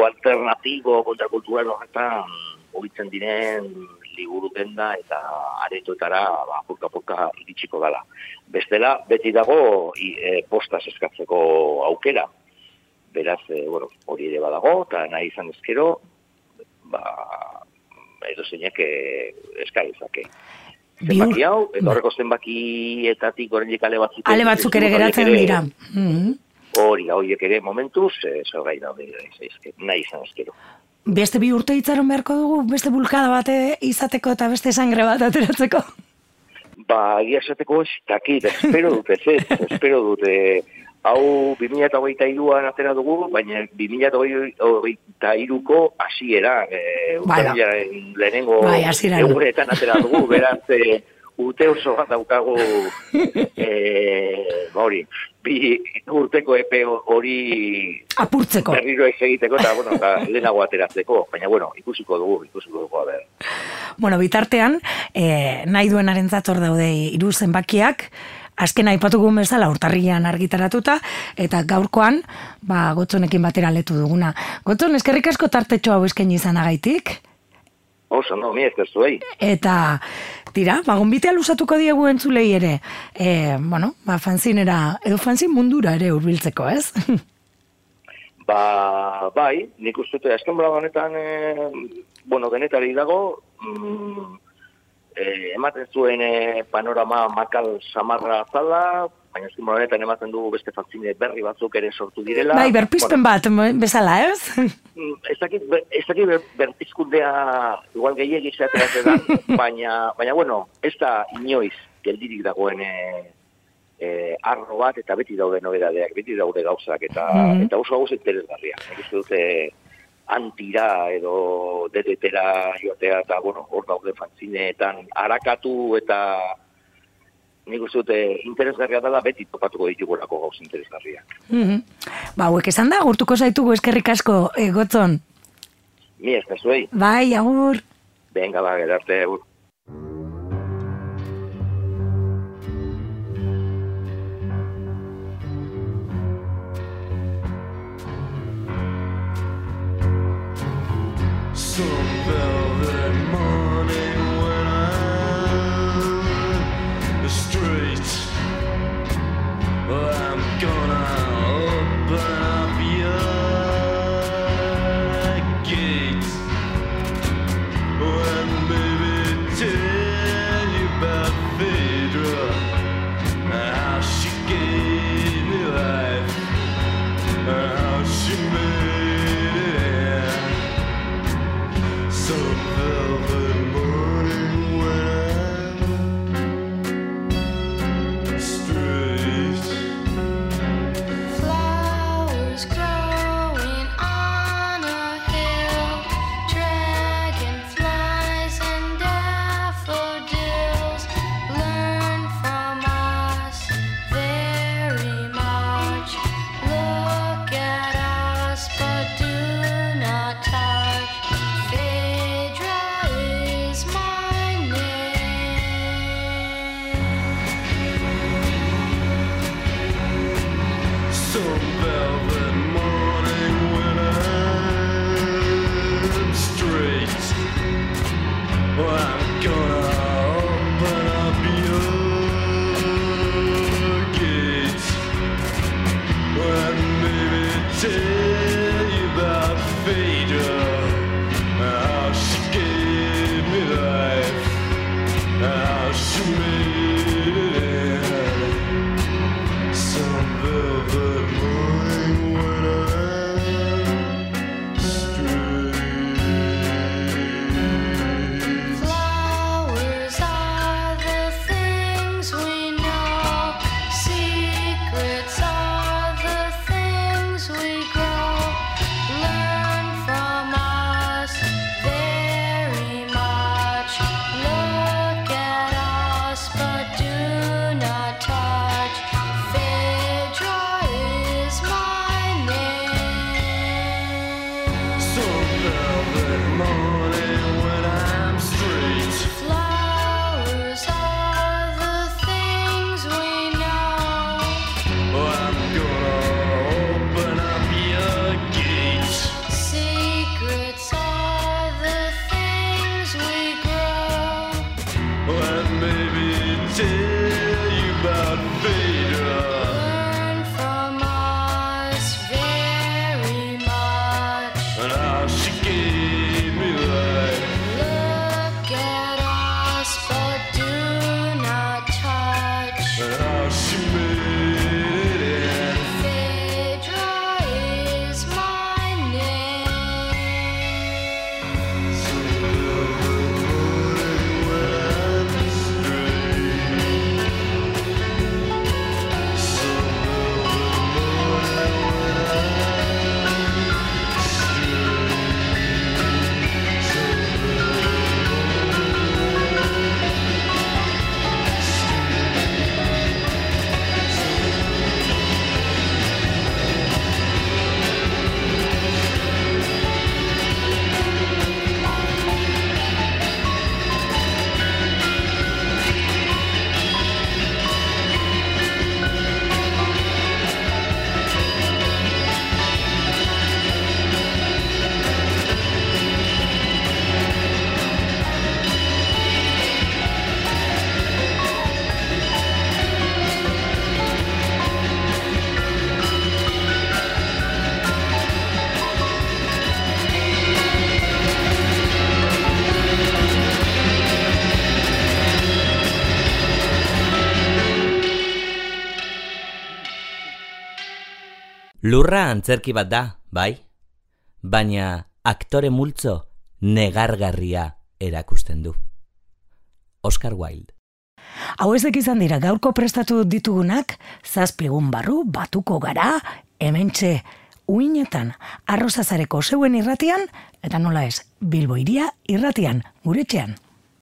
alternatibo kontrakultural horretan mugitzen diren liburu denda eta aretoetara ba, apurka-apurka iritsiko dala. Bestela, beti dago i, e, postaz eskatzeko aukera. Beraz, e, bueno, hori ere badago, eta nahi izan ezkero, ba, edo zeinek e, eskagezake. Bihur- Zenbaki hau, eta horreko zenbakietatik oraindik ale batzuk. Ale batzuk ere geratzen ere- dira. Mhm. Hori da, horiek ere momentuz, e, salgai daude, zaizke, nahi izan ezkero. Beste bi urte itzaron beharko dugu, beste bulkada bate izateko eta beste sangre bat ateratzeko. Ba, egia esateko ez, dakit, espero dut, ez, espero dut, e, hau 2008an atera dugu, baina 2008ko hasiera, e, da. urtarrilaren lehenengo Bai, egunetan atera dugu, *laughs* beraz, e, urte oso bat daukagu, e, ba hori, bi urteko epe hori Apurtzeko. berriro ez egiteko, eta, bueno, eta lehenago ateratzeko, baina, bueno, ikusiko dugu, ikusiko dugu, a ber. Bueno, bitartean, e, nahi duenaren hor daude hiru zenbakiak, azken aipatugun bezala urtarrilean argitaratuta, eta gaurkoan, ba, gotzonekin batera letu duguna. Gotzon, eskerrik asko tartetxo hau eskaini izanagaitik, Oso, no, mi ez zuei. eta tira, ba, gonbitea lusatuko diegu entzulei ere, e, bueno, ba, fanzinera, edo fanzin mundura ere hurbiltzeko, ez? *laughs* Ba, bai, nik uste dut, azken honetan, e, bueno, denetari dago, mm, e, ematen zuen e, panorama makal samarra zala, baina bolago honetan ematen dugu beste fakzine berri batzuk ere sortu direla. bai, berpizpen bat, bezala, ez? Mm, Ez dakit, ber- ez dakit ber, berpizkundea igual gehiegi zeateratzen da, *laughs* baina, baina bueno, ez da inoiz geldirik dagoen e, e, arro bat eta beti daude nobedadeak, beti daude gauzak eta Mhm. eta oso gauz interesgarria. Nik uste dute antira edo dedetera joatea eta bueno, hor daude fantzineetan arakatu eta nik uste dute interesgarria dela beti topatuko ditugulako gauz interesgarriak. Mhm. Ba, hauek esan da, gurtuko zaitugu eskerrik asko, e, gotzon. Mi ez zuei, Bai, agur. venga ba, gerarte, agur. Lurra antzerki bat da, bai? Baina aktore multzo negargarria erakusten du. Oscar Wilde. Hau ezek izan dira gaurko prestatu ditugunak, zazpigun barru batuko gara, hementxe uinetan, arrozazareko zeuen irratian, eta nola ez, Bilbo iria irratian, guretxean.